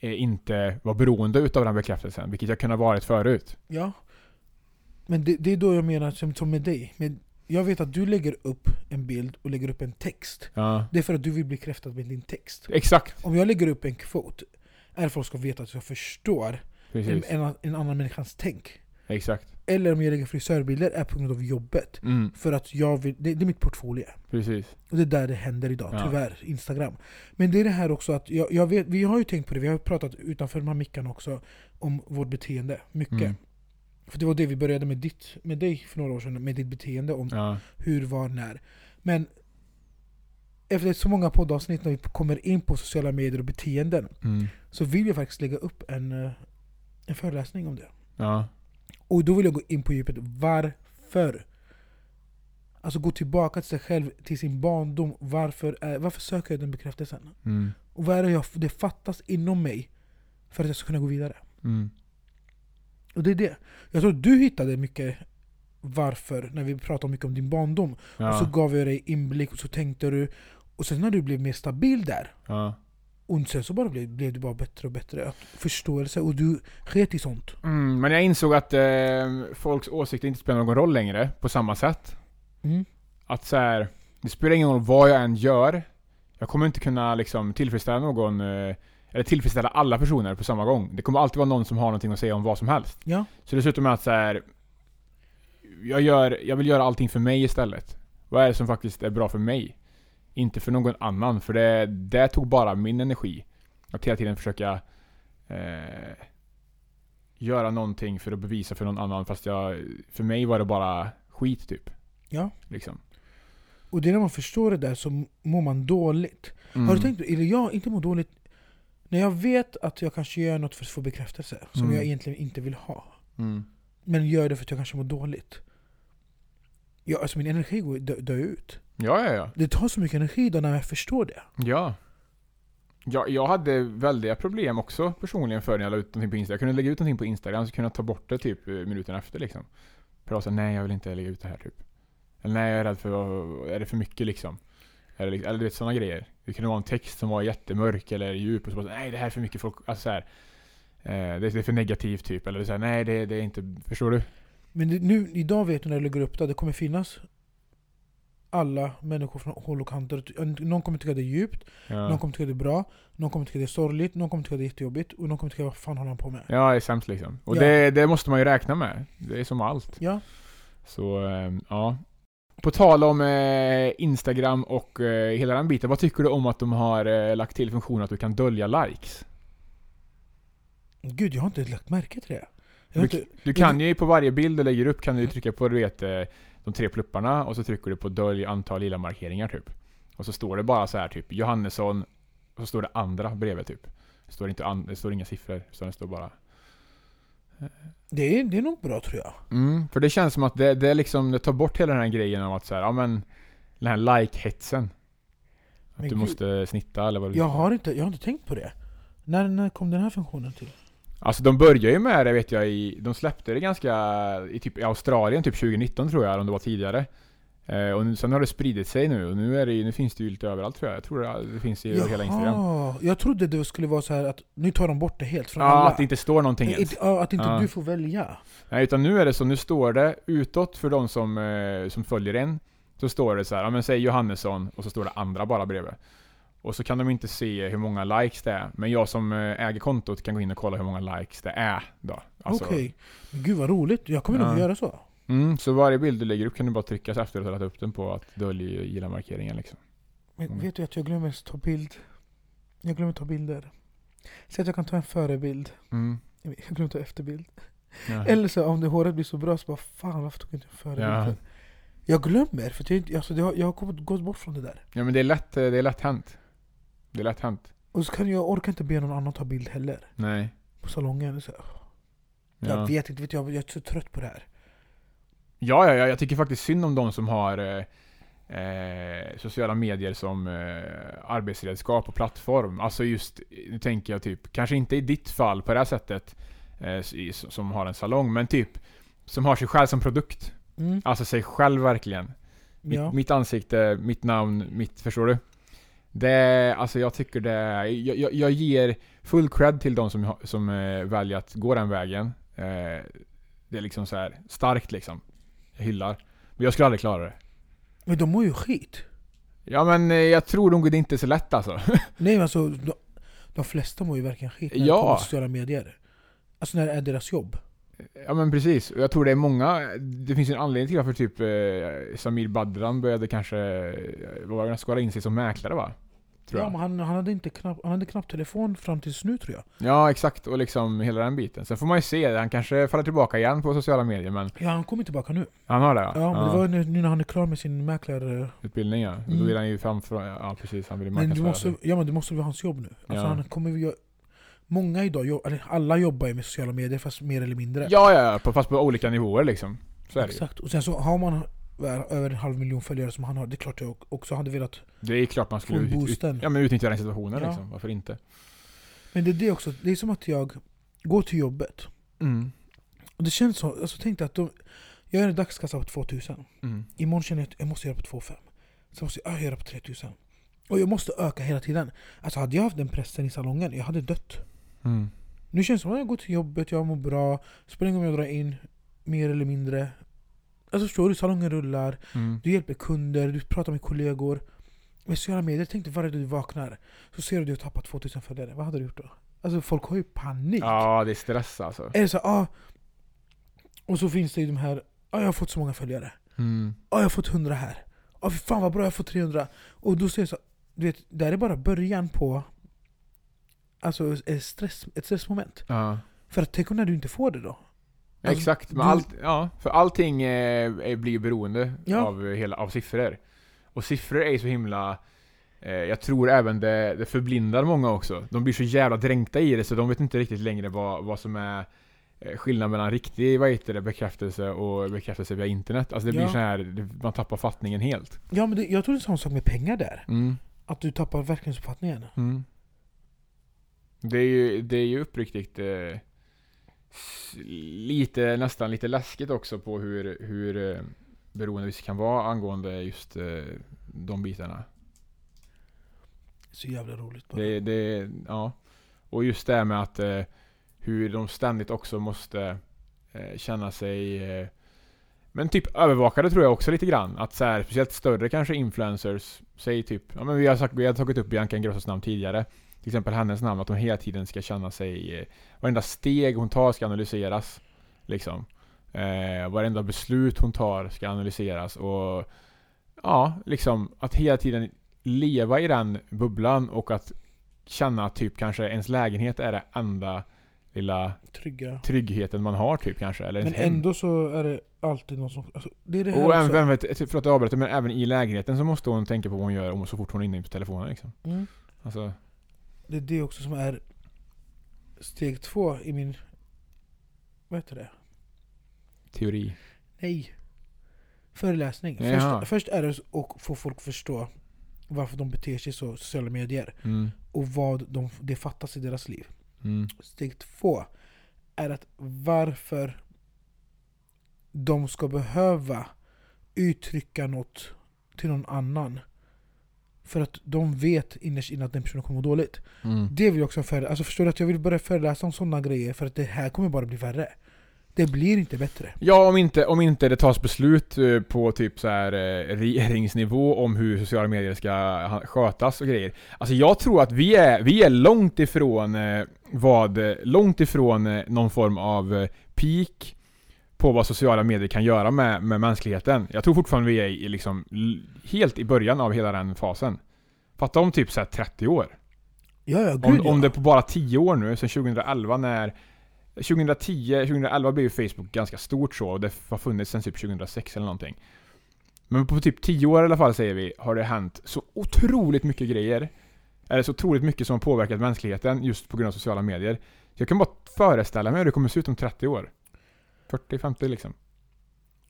inte vara beroende utav den bekräftelsen, vilket jag kunde ha varit förut. Ja. Men det, det är då jag menar som, som med dig. Men jag vet att du lägger upp en bild och lägger upp en text. Ja. Det är för att du vill bli bekräftad med din text. Exakt. Om jag lägger upp en quote är det för att folk ska veta att jag förstår en, en, en annan människans tänk. Exakt. Eller om jag lägger frisörbilder är på grund av jobbet. Mm. För att jag vill, det, det är mitt portfolio. Precis. Och det är där det händer idag, Ja. tyvärr. Instagram. Men det är det här också att, jag, jag vet, vi har ju tänkt på det, vi har pratat utanför de här mickarna också om vårt beteende. Mycket. Mm. För det var det vi började med, ditt, med dig för några år sedan, med ditt beteende. Om Ja. hur, var, när. Men efter så många poddavsnitt när vi kommer in på sociala medier och beteenden Mm. så vill jag faktiskt lägga upp en, eh, en föreläsning om det. Ja. Och då vill jag gå in på djupet. Varför? Alltså gå tillbaka till sig själv, till sin barndom. Varför, är, varför söker jag den bekräftelsen? Mm. Och vad är det jag, det fattas inom mig för att jag ska kunna gå vidare? Mm. Och det är det. Jag tror du hittade mycket varför när vi pratade mycket om din barndom. Och så Ja. gav jag dig inblick och så tänkte du. Och sen när du blev mer stabil där. Ja. Och sen så bara blev, blev du bara bättre och bättre. Att förståelse. Och du sket i sånt. Mm, men jag insåg att eh, folks åsikter inte spelar någon roll längre på samma sätt. Mm. Att så här, det spelar ingen roll vad jag än gör. Jag kommer inte kunna liksom tillfredsställa någon, eh, eller tillfredsställa alla personer på samma gång. Det kommer alltid vara någon som har någonting att säga om vad som helst. Ja. Så dessutom är att så här, jag, gör, jag vill göra allting för mig istället. Vad är det som faktiskt är bra för mig? Inte för någon annan, för det, det tog bara min energi. Att hela tiden försöka eh, göra någonting för att bevisa för någon annan, fast jag, för mig var det bara skit typ. Ja. Liksom. Och det är när man förstår det där så mår man dåligt. Mm. Har du tänkt eller jag inte mår dåligt när jag vet att jag kanske gör något för att få bekräftelse som Mm. jag egentligen inte vill ha. Mm. Men gör det för att jag kanske mår dåligt. Ja, alltså min energi går dö, dö ut. Ja, ja, ja. Det tar så mycket energi då när jag förstår det. Ja. Jag, jag hade väldiga problem också personligen för när jag la ut någonting på Instagram. Jag kunde lägga ut någonting på Instagram så kunde jag ta bort det typ eh, minuten efter liksom. För jag sa nej jag vill inte lägga ut det här typ. Eller nej jag är rädd för, är det för mycket liksom? Eller, liksom- eller du vet sådana grejer. Det kunde vara en text som var jättemörk eller djup och så bara nej det här är för mycket folk. Alltså så här, eh, det, är för negativt typ. Eller så här, nej det, det är inte, förstår du? Men nu, idag vet du när du lägger upp det, det kommer finnas alla människor från håll och kanter. Någon kommer tycka det är djupt, någon Ja, kommer tycka det är bra, någon kommer tycka det är sorgligt, någon kommer tycka det är jättejobbigt och någon kommer tycka vad fan håller han på med? ja det är sämst liksom. Och Ja. det, det måste man ju räkna med. Det är som allt. Ja, Så, eh, ja. På tal om eh, Instagram och eh, hela den biten. Vad tycker du om att de har eh, lagt till funktionen att du kan dölja likes? gud jag har inte lagt märke till det. Du, inte, du kan ju på varje bild du lägger upp kan du trycka på du vet, eh, de tre plupparna och så trycker du på dölj antal lilla markeringar typ. Och så står det bara så här typ Johannesson och så står det andra bredvid typ. Det står, inte an, det står inga siffror, utan det står bara... det, är, det är nog bra tror jag. Mm, för det känns som att det, det, är liksom, det tar bort hela den här grejen om att så här, ja men den här like-hetsen. Att Men du gud. måste snitta eller vad du Jag har inte, jag har inte tänkt på det. När, när kom den här funktionen till? Alltså de började ju med det vet jag i, de släppte det ganska i typ i Australien typ 2019 tror jag, eller om det var tidigare. Eh, och nu, sen har det spridit sig nu och nu, är det, nu finns det ju lite överallt tror jag. Jag tror det, det finns i över hela Instagram. jag trodde det skulle vara så här att nu tar de bort det helt från Ja, alla. att det inte står någonting ens. Ja, att inte Ja. du får välja. Nej, utan nu är det så, nu står det utåt för de som, eh, som följer en. Så står det så här, ja men säg Johannesson och så står det andra bara bredvid. Och så kan de inte se hur många likes det är. Men jag som eh, äger kontot kan gå in och kolla hur många likes det är. Då. Alltså, Okej. Men Gud vad roligt. Jag kommer nog Ja. göra så. mm, så varje bild du lägger upp kan du bara trycka så efter att du har lagt upp den på att dölja gilla-markeringen liksom. Mm. vet du att jag glömmer ta bild? Jag glömmer ta bilder. Säg att jag kan ta en förebild. Mm. Jag glömmer ta efterbild. Ja. Eller så om det håret blir så bra så bara fan varför tog jag inte en förebild? Ja. Jag glömmer, för jag, alltså, jag har gått bort från det där. ja men det är lätt, eh, det är lätt hänt. Det är lätt hänt. Och så kan jag orkar inte be någon annan ta bild heller. Nej. På salongen. Så, Ja. Jag vet inte, vet jag, jag är så trött på det här. Ja, ja, ja, jag tycker faktiskt synd om de som har eh, eh, sociala medier som eh, arbetsredskap och plattform. Alltså just, nu tänker jag typ, kanske inte i ditt fall på det här sättet, eh, som har en salong, men typ som har sig själv som produkt. Mm. Alltså sig själv verkligen. Mitt, Ja. mitt ansikte, mitt namn, mitt, förstår du? Det, alltså jag tycker det, jag, jag, jag ger full cred till de som, som eh, väljer att gå den vägen. Eh, det är liksom så här starkt liksom. Jag hyllar. Men jag skulle aldrig klara det. Men de mår ju skit. Ja men eh, jag tror nog det inte är så lätt alltså. Nej men alltså, de, de flesta mår ju verkligen skit när Ja. det kommer till sociala medier. Alltså när det är deras jobb. Ja men precis, och jag tror det är många, det finns en anledning till varför typ eh, Samir Badran började kanske, eh, vad var det, skala in sig som mäklare va? Tror Ja, jag. men han, han, hade inte knapp, han hade knappt telefon fram tills nu tror jag. Ja exakt, och liksom hela den biten. Sen får man ju se, han kanske faller tillbaka igen på sociala medier men Ja han kommer tillbaka nu. han har det ja. Ja, men det var nu, när han är klar med sin mäklar... Utbildning ja. Då Mm. vill han ju framför, ja precis, han vill ju Men du måste, sig. ja men det måste vara hans jobb nu. Alltså Ja. han kommer gö- Många idag, eller alla jobbar ju med sociala medier fast mer eller mindre. Ja ja, ja, fast på olika nivåer liksom. Så ju. Exakt. Och sen så har man över en halv miljon följare som han har, det är klart jag också hade velat... Det är klart man skulle ut, ut, ja, men utnyttja den situationen Ja. liksom. Varför inte? Men det är det också, det är som att jag går till jobbet. Mm. Och det känns så, alltså tänk att de, jag gör en dagskassa på 2000. Mm. Imorgon känner jag att jag måste göra på 2500. Sen måste jag göra på 3000. Och jag måste öka hela tiden. Alltså hade jag haft den pressen i salongen, jag hade dött. Mm. Nu känns det som att jag går till jobbet, jag mår bra. Spelar ingen om jag drar in mer eller mindre. Alltså förstår du? Salongen rullar, Mm. du hjälper kunder, du pratar med kollegor. Med sociala medier, tänk dig varje dag du vaknar så ser du att du har tappat 2000 följare. Vad hade du gjort då? Alltså folk har ju panik. Ja, det är stress alltså. Är så ah, Och så finns det ju de här, ah, jag har fått så många följare. Mm. Ah, jag har fått 100 här. Ah, fy fan vad bra, jag har fått 300. Och då ser jag så, du vet, det här är bara början på Alltså ett, stress, ett stressmoment. Ja. För att tänk om när du inte får det då? Alltså, Exakt, men du- allt, ja, för allting eh, blir ju beroende Ja. av, hela, av siffror. Och siffror är ju så himla... Eh, jag tror även det, det förblindar många också. De blir så jävla dränkta i det så de vet inte riktigt längre vad, vad som är eh, skillnaden mellan riktig vad heter det, bekräftelse och bekräftelse via internet. Alltså det blir Ja. så här, man tappar fattningen helt. Ja men det, jag tror det är samma sak med pengar där. Mm. Att du tappar verklighetsuppfattningen. Mm. Det är ju, det är ju uppriktigt eh, lite, nästan lite läskigt också på hur, hur eh, beroende vi kan vara angående just eh, de bitarna. Så jävla roligt bara. Det, det, ja. Och just det här med att eh, hur de ständigt också måste eh, känna sig eh, men typ övervakade tror jag också lite grann. Att så här, speciellt större kanske influencers, säg typ, ja men vi har, sagt, vi har tagit upp Bianca Ingrossos namn tidigare. Till exempel hennes namn, att hon hela tiden ska känna sig, eh, varenda steg hon tar ska analyseras. Liksom. Eh, varenda beslut hon tar ska analyseras och ja, liksom att hela tiden leva i den bubblan och att känna att typ kanske ens lägenhet är det enda lilla Trygga. tryggheten man har typ kanske. Eller Men ens hem. ändå så är det alltid någon som... Alltså, det är det Och även, även, vet- förlåt att jag avbryter, men även i lägenheten så måste hon tänka på vad hon gör om så fort hon är inne på telefonen liksom. Mm. Alltså, Det är det också som är steg två i min... Vad heter det? teori. Nej. Föreläsning. Jaha. Först, först är det att få folk förstå varför de beter sig så i sociala medier. Mm. Och vad de, det fattas i deras liv. Mm. Steg två är att varför de ska behöva uttrycka något till någon annan. För att de vet innerst inne att den personen kommer må dåligt. Mm. Det vill jag också föreläsa. Alltså förstår du att jag vill börja föreläsa om sådana grejer för att det här kommer bara bli värre. Det blir inte bättre. Ja, om inte, om inte det tas beslut eh, på typ så här eh, regeringsnivå om hur sociala medier ska skötas och grejer. Alltså jag tror att vi är, vi är långt ifrån eh, vad, långt ifrån någon form av peak på vad sociala medier kan göra med, med mänskligheten. Jag tror fortfarande vi är i, liksom, helt i början av hela den fasen. Fatta om typ så här 30 år. Ja, ja, gud Om, ja. om det på bara 10 år nu, sen 2011 när 2010, 2011 blev ju Facebook ganska stort så och det har funnits sen typ 2006 eller någonting. Men på typ 10 år i alla fall säger vi, har det hänt så otroligt mycket grejer. Eller så otroligt mycket som har påverkat mänskligheten just på grund av sociala medier. Så jag kan bara föreställa mig hur det kommer se ut om 30 år. 40-50 liksom.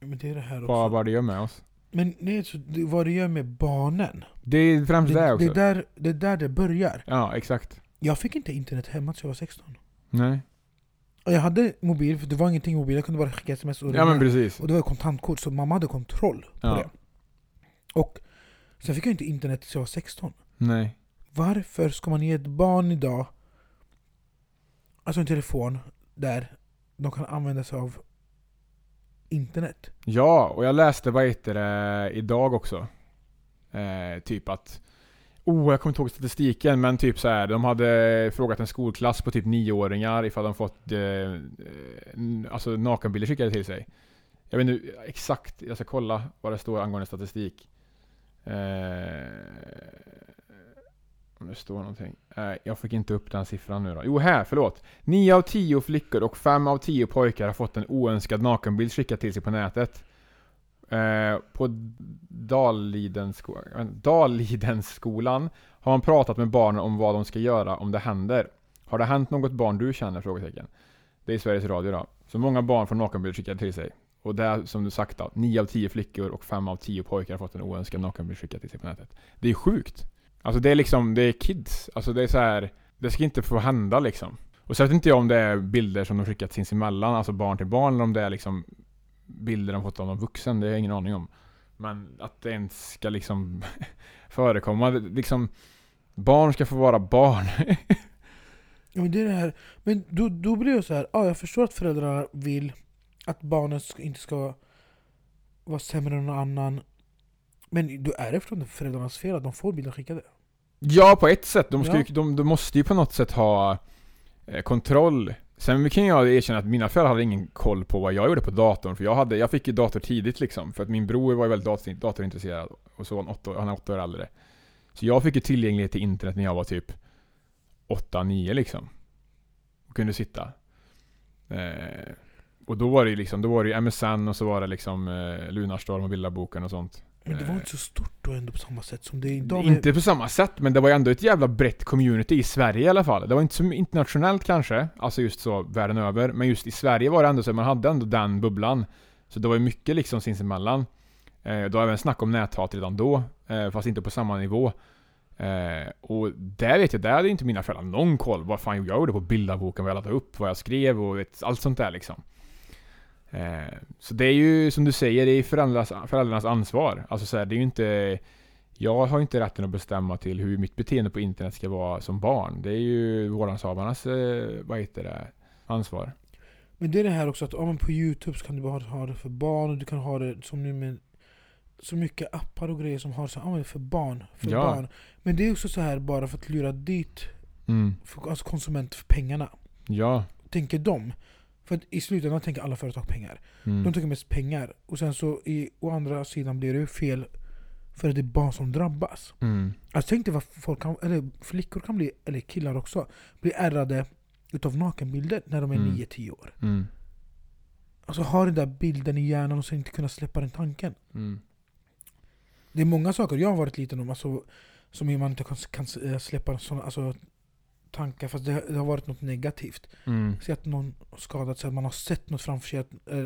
Men det är det här också. Vad, vad det gör med oss. Men är så, det, vad det gör med barnen. Det är främst det, Det, också. det, är där, det är där det börjar. Ja, exakt. Jag fick inte internet hemma tills jag var 16. Nej. Och jag hade mobil, för det var ingenting mobil, jag kunde bara skicka sms och Ja men ringa. precis. Och det var kontantkort, så mamma hade kontroll på Ja. det. Och sen fick jag inte internet tills jag var 16. Nej. Varför ska man ge ett barn idag Alltså en telefon där de kan använda sig av internet? Ja, och jag läste vad heter det idag också. Eh, typ att Oh, jag kommer inte ihåg statistiken, men typ så här. De hade frågat en skolklass på typ nioåringar ifall de fått eh, eh alltså nakenbilder skickade till sig. Jag vet inte exakt, jag ska kolla vad det står angående statistik. Eh, om det står någonting. Eh, jag fick inte upp den siffran nu då. Jo, här, förlåt. 9 av 10 flickor och 5 av 10 pojkar har fått en oönskad nakenbild skickad till sig på nätet. Eh, på Dallidenssko- eh, Dallidensskolan har man pratat med barnen om vad de ska göra om det händer. Har det hänt något barn du känner? Frågetecken. Det är Sveriges Radio då. Så många barn får nakenbild skickade till sig. Och det är som du sagt då, 9 av 10 flickor och 5 av 10 pojkar har fått en oönskad nakenbild skickad till sig på nätet. Det är sjukt. Alltså det är liksom, det är kids. Alltså det är så här. det ska inte få hända liksom. Och så vet inte jag om det är bilder som de skickat sinsemellan, alltså barn till barn, eller om det är liksom bilder de fått av någon vuxen, det har jag ingen aning om. Men att det ens ska liksom förekomma, liksom Barn ska få vara barn. Ja, men det är det här. Men då, då blir jag så här, ja, jag förstår att föräldrarna vill att barnet inte ska vara sämre än någon annan. Men då är det från föräldrarnas fel att de får bilder skickade ja, på ett sätt. De, ska Ja. ju, de, de måste ju på något sätt ha eh, kontroll. Sen kan jag erkänna att mina föräldrar hade ingen koll på vad jag gjorde på datorn. För jag, hade, jag fick ju dator tidigt liksom. För att min bror var ju väldigt dator, datorintresserad. Och så han, åtta, han är åtta år äldre. Så jag fick ju tillgänglighet till internet när jag var typ 8-9 liksom. Och kunde sitta. Eh, och då var det ju liksom, då var det ju MSN och så var det liksom eh, Lunarstorm och Bildarboken och sånt. Men det var inte så stort då ändå på samma sätt som det är idag. inte på samma sätt, men det var ju ändå ett jävla brett community i Sverige i alla fall. Det var inte så internationellt kanske, alltså just så världen över. Men just i Sverige var det ändå så, man hade ändå den bubblan. Så det var ju mycket liksom sinsemellan. Eh, det var även snack om näthat redan då, eh, fast inte på samma nivå. Eh, och där vet jag, där hade inte mina föräldrar någon koll vad fan jag gjorde på bildarboken, vad jag laddade upp, vad jag skrev och vet, allt sånt där liksom. Eh, så det är ju som du säger, det är föräldrarnas, föräldrarnas ansvar. Alltså så här, det är ju inte... Jag har inte rätten att bestämma till hur mitt beteende på internet ska vara som barn. Det är ju vårdnadshavarnas, eh, vad heter det, ansvar. Men det är det här också att ja, men på youtube så kan du bara ha det för barn och du kan ha det som nu med så mycket appar och grejer som har så men för barn. För Ja. barn. Men det är också så här bara för att lura dit Mm. för, alltså konsument för pengarna. Ja. Tänker de. För i slutändan tänker alla företag pengar. Mm. De tänker mest pengar. Och sen så i, å andra sidan blir det fel för att det är barn som drabbas. Mm. Alltså tänk dig vad folk kan, eller flickor kan bli, eller killar också, bli ärrade utav nakenbilder när de är Mm. 9-10 år. Mm. Alltså ha den där bilden i hjärnan och sen inte kunna släppa den tanken. Mm. Det är många saker jag har varit liten om alltså, som man inte kan, kan eh, släppa såna, alltså, tankar fast det, det har varit något negativt. Mm. Se att någon skadat sig, man har sett något framför sig, att eh,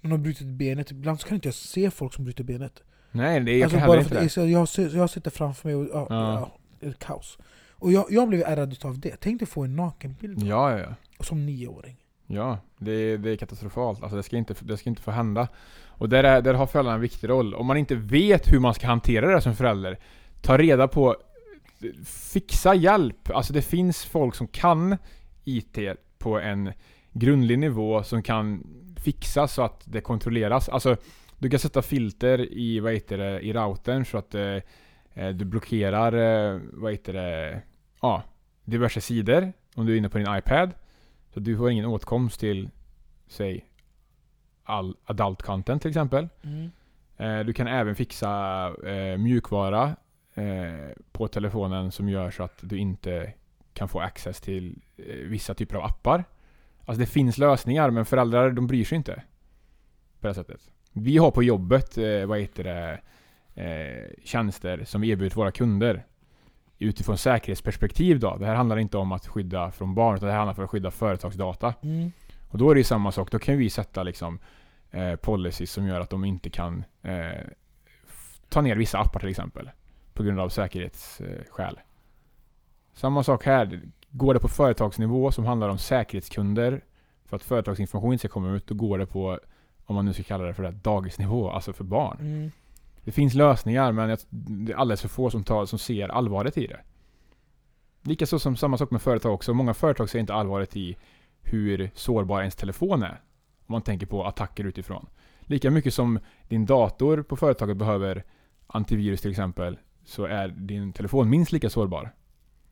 någon har brutit benet. Ibland så kan inte jag se folk som bryter benet. Nej, det, jag alltså bara för att är jag, jag har sett det framför mig och ja, Ja. ja. är kaos. Och jag, jag blev ärrad utav det. Tänk dig få en nakenbild Ja, ja, ja. som nioåring. Ja, det, det är katastrofalt. Alltså det ska inte, det ska inte få hända. Och där, är, där har föräldrarna en viktig roll. Om man inte vet hur man ska hantera det som förälder, ta reda på, fixa hjälp. Alltså det finns folk som kan IT på en grundlig nivå som kan fixas så att det kontrolleras. Alltså, du kan sätta filter i, vad heter det, i routern så att eh, eh du blockerar, eh, vad heter det, ja, diverse sidor om du är inne på din iPad. Så du får ingen åtkomst till, säg, all adult content till exempel. Mm. Eh, du kan även fixa eh, mjukvara eh, på telefonen som gör så att du inte kan få access till eh, vissa typer av appar. Alltså det finns lösningar men föräldrar de bryr sig inte. På det sättet. Vi har på jobbet, eh, vad heter det, eh, tjänster som vi erbjuder våra kunder. Utifrån säkerhetsperspektiv då. Det här handlar inte om att skydda från barn utan det här handlar om att skydda företagsdata. Mm. Och då är det ju samma sak. Då kan vi sätta liksom eh, policies som gör att de inte kan eh, ta ner vissa appar till exempel. På grund av säkerhetsskäl. Samma sak här. Går det på företagsnivå som handlar om säkerhetskunder för att företagsinformation inte ska komma ut, då går det på, om man nu ska kalla det för det, dagisnivå, alltså för barn. Mm. Det finns lösningar men det är alldeles för få som, tar, som ser allvaret i det. Likaså som samma sak med företag också. Många företag ser inte allvaret i hur sårbar ens telefon är. Om man tänker på attacker utifrån. Lika mycket som din dator på företaget behöver antivirus till exempel, så är din telefon minst lika sårbar.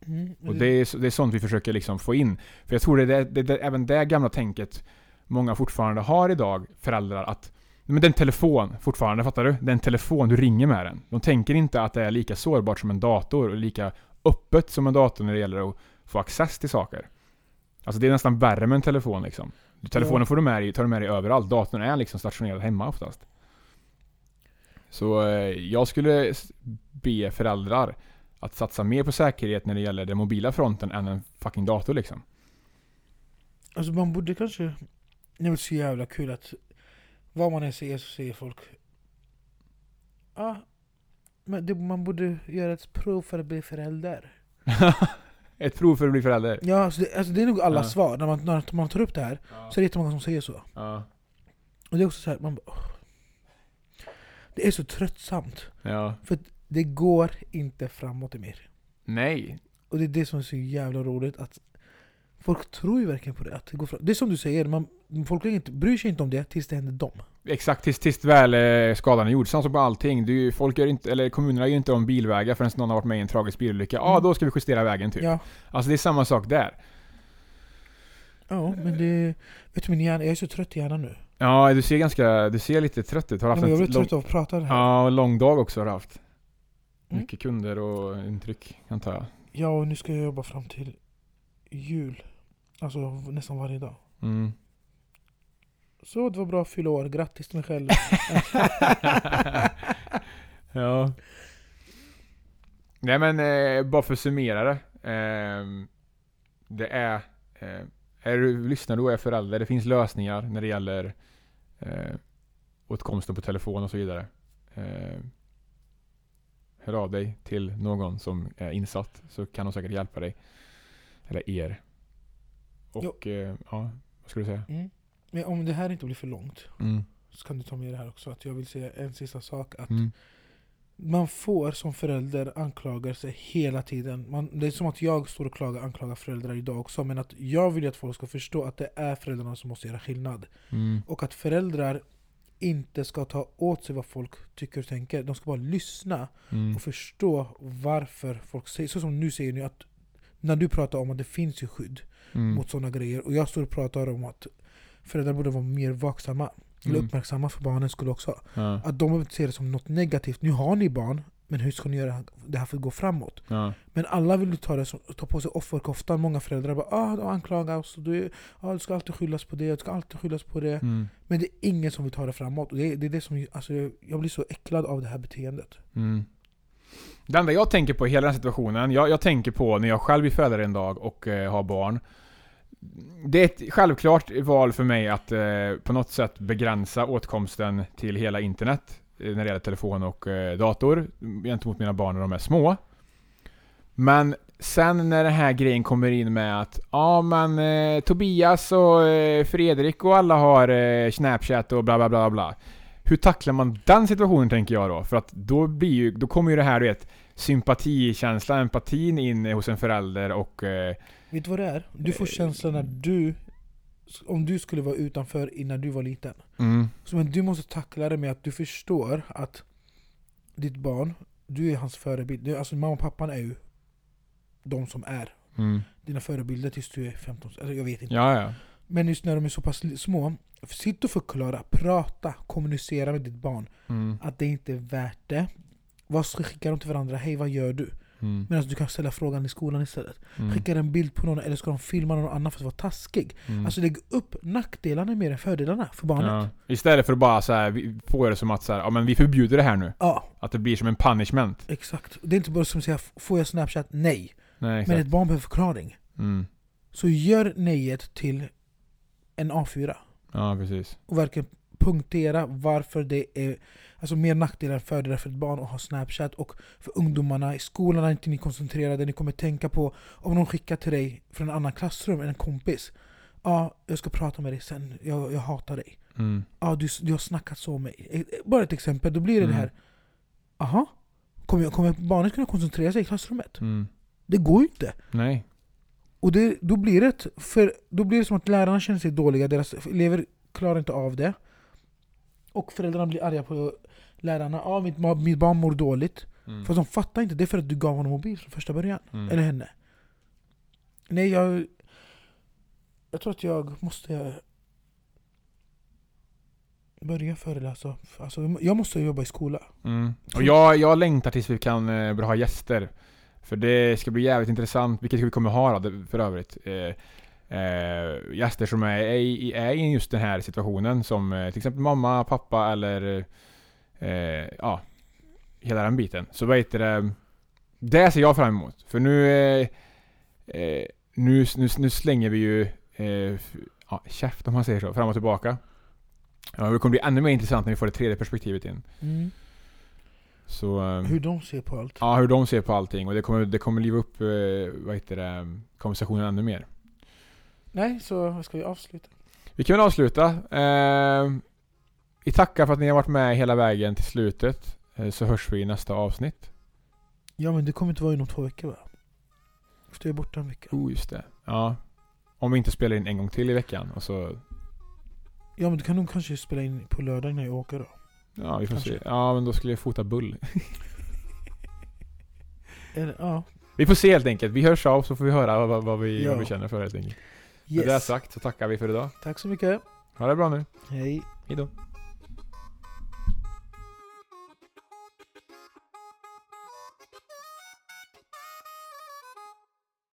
Mm. Och det är, det är sånt vi försöker liksom få in. För jag tror det är det, det, även det gamla tänket många fortfarande har idag, föräldrar, att men den telefon fortfarande, fattar du? Den telefon, du ringer med den. De tänker inte att det är lika sårbart som en dator och lika öppet som en dator när det gäller att få access till saker. Alltså det är nästan värre med en telefon liksom. Telefonen får du med dig, tar du med dig överallt. Datorn är liksom stationerad hemma oftast. Så eh, jag skulle be föräldrar att satsa mer på säkerhet när det gäller den mobila fronten än en fucking dator liksom. Alltså man borde kanske... Det är så jävla kul att vad man än säger så säger folk ah, men det, man borde göra ett prov för att bli förälder. Ett prov för att bli förälder. Ja, alltså det, alltså det är nog alla Ja. svar. När man, när man tar upp det här så är det jättemånga som säger så. Ja. Och det är också så här, man bara, åh. Det är så tröttsamt. ja. Det går inte framåt mer. Nej. Och det är det som är så jävla roligt att Folk tror ju verkligen på det, att det går fram. Det är som du säger, man, folk inte, bryr sig inte om det tills det händer dem. Exakt, tills, tills väl eh, skadan är gjord. Samma sak med allting. Du, folk gör inte, eller kommunerna gör inte om bilvägar förrän någon har varit med i en tragisk bilolycka. Ja, ah, Mm. då ska vi justera vägen typ. Ja, Alltså det är samma sak där. ja men det... Vet du min hjärna, jag är så trött i hjärnan nu. Ja, du ser ganska, du ser lite trött ut. Har Ja, haft men jag blir trött av att prata det här. ja, lång dag också har du haft. Mm. Mycket kunder och intryck, antar jag. Ja, och nu ska jag jobba fram till jul. Alltså nästan varje dag. Mm. Så det var bra att fylla år, grattis till mig själv. ja. Nej men, eh, bara för att summera det. ehm, det är... Eh, är du lyssnar du och är förälder, det finns lösningar när det gäller eh, åtkomsten på telefon och så vidare. Eh, hör av dig till någon som är insatt så kan de säkert hjälpa dig. Eller er. Och eh, ja, vad ska du säga? Mm. Men om det här inte blir för långt Mm. så kan du ta med det här också. Att jag vill säga en sista sak. Att Mm. Man får som förälder anklaga sig hela tiden. Man, det är som att jag står och klagar, anklagar föräldrar idag också. Men att jag vill att folk ska förstå att det är föräldrarna som måste göra skillnad. Mm. Och att föräldrar inte ska ta åt sig vad folk tycker och tänker. De ska bara lyssna Mm. och förstå varför folk säger så. som nu säger ni att när du pratar om att det finns ju skydd Mm. mot sådana grejer. Och jag står och pratar om att föräldrar borde vara mer vaksamma. Eller Mm. uppmärksamma för barnens skull också. Ja. Att de ser det som något negativt. Nu har ni barn, men hur ska ni göra det här för att gå framåt? Ja. Men alla vill ta, det som, ta på sig offerkoftan. Många föräldrar bara ah, de anklagar oss. Du, ah, det ska alltid skyllas på det, det ska alltid skyllas på det. Mm. Men det är ingen som vill ta det framåt. Det, är- det är det som, alltså, jag blir så äcklad av det här beteendet. Mm. Det enda jag tänker på i hela den situationen, jag, jag tänker på när jag själv är förälder en dag och eh, har barn. Det är ett självklart val för mig att eh, på något sätt begränsa åtkomsten till hela internet eh, när det gäller telefon och eh, dator gentemot mina barn när de är små. Men sen när den här grejen kommer in med att ja men eh, Tobias och eh, Fredrik och alla har eh, Snapchat och bla bla bla bla. Hur tacklar man den situationen tänker jag då? För att då blir ju, då kommer ju det här du vet sympatikänslan, empatin in hos en förälder och eh, Vet du vad det är? Du får Eh, känslan när du om du skulle vara utanför innan du var liten. Mm. Så, men du måste tackla det med att du förstår att ditt barn, du är hans förebild. Alltså mamma och pappan är ju de som är Mm. dina förebilder tills du är 15. Alltså, jag vet inte. Ja, ja. Men just när de är så pass små, sitt och förklara, prata, kommunicera med ditt barn. Mm. Att det inte är värt det. Vad ska skicka de till varandra? Hej vad gör du? Mm. Medan du kan ställa frågan i skolan istället. Mm. Skicka en bild på någon eller ska de filma någon annan för att vara taskig? Mm. Alltså lägg upp nackdelarna mer än fördelarna för barnet. ja. Istället för att bara så här, få det som att så här, ja men vi förbjuder det här nu. Ja, Att det blir som en punishment. exakt. Det är inte bara som att säga får jag snapchat? Nej. Nej, Men ett barn behöver förklaring. Mm. Så gör nejet till en A4. Ja, precis. Och verkligen punktera varför det är alltså mer nackdelar än fördelar för ett barn att ha snapchat. Och för ungdomarna i skolan är inte ni koncentrerade. Ni kommer tänka på om någon skickar till dig från en annan klassrum, en kompis. Ja, jag ska prata med dig sen. Jag, jag hatar dig. Mm. Ja, du, du har snackat så om mig. Eh, Bara ett exempel, då blir det Mm. det här. Aha, kommer, kommer barnet kunna koncentrera sig i klassrummet? Mm. Det går ju inte. Nej. Och det, då, blir det, för, då blir det som att lärarna känner sig dåliga, deras elever klarar inte av det. Och föräldrarna blir arga på lärarna. Ja, mitt, mitt barn mår dåligt. Mm. Fast de fattar inte, det är för att du gav honom mobil från första början. Mm. Eller henne. Nej, jag... Jag tror att jag måste börja föreläsa. Alltså, jag måste jobba i skola. Mm. Och jag, jag längtar tills vi kan eh, ha gäster. För det ska bli jävligt intressant, vilket vi kommer ha då, för övrigt. Eh, eh, gäster som är, är, i- är i just den här situationen som eh, till exempel mamma, pappa eller eh, ja, hela den biten. Så vad heter det? Det ser jag fram emot. För nu, eh, eh, nu, nu, nu slänger vi ju eh, ja, käft om man säger så, fram och tillbaka. Ja, det kommer bli ännu mer intressant när vi får det tredje perspektivet in. Så, eh, Hur de ser på allt. Ja, hur de ser på allting. Och det kommer, det kommer liva upp eh, vad heter det, konversationen ännu mer. Nej, så ska vi avsluta? Vi kan väl avsluta. Eh, vi tackar för att ni har varit med hela vägen till slutet. Eh, så hörs vi i nästa avsnitt. Ja men det kommer inte vara inom två veckor va? För du är borta en vecka. Oh, just det. Ja. Om vi inte spelar in en gång till i veckan. Och så, Ja men du kan nog kanske spela in på lördag när jag åker då. ja, vi får Kanske. se. Ja, men då skulle jag fota bull. Eller, ja. Vi får se helt enkelt. Vi hörs av så får vi höra vad, vad, vi, Ja. vad vi känner för helt enkelt. Med det Yes. sagt så tackar vi för idag. Tack så mycket. Ha det bra nu. Hej. Hejdå.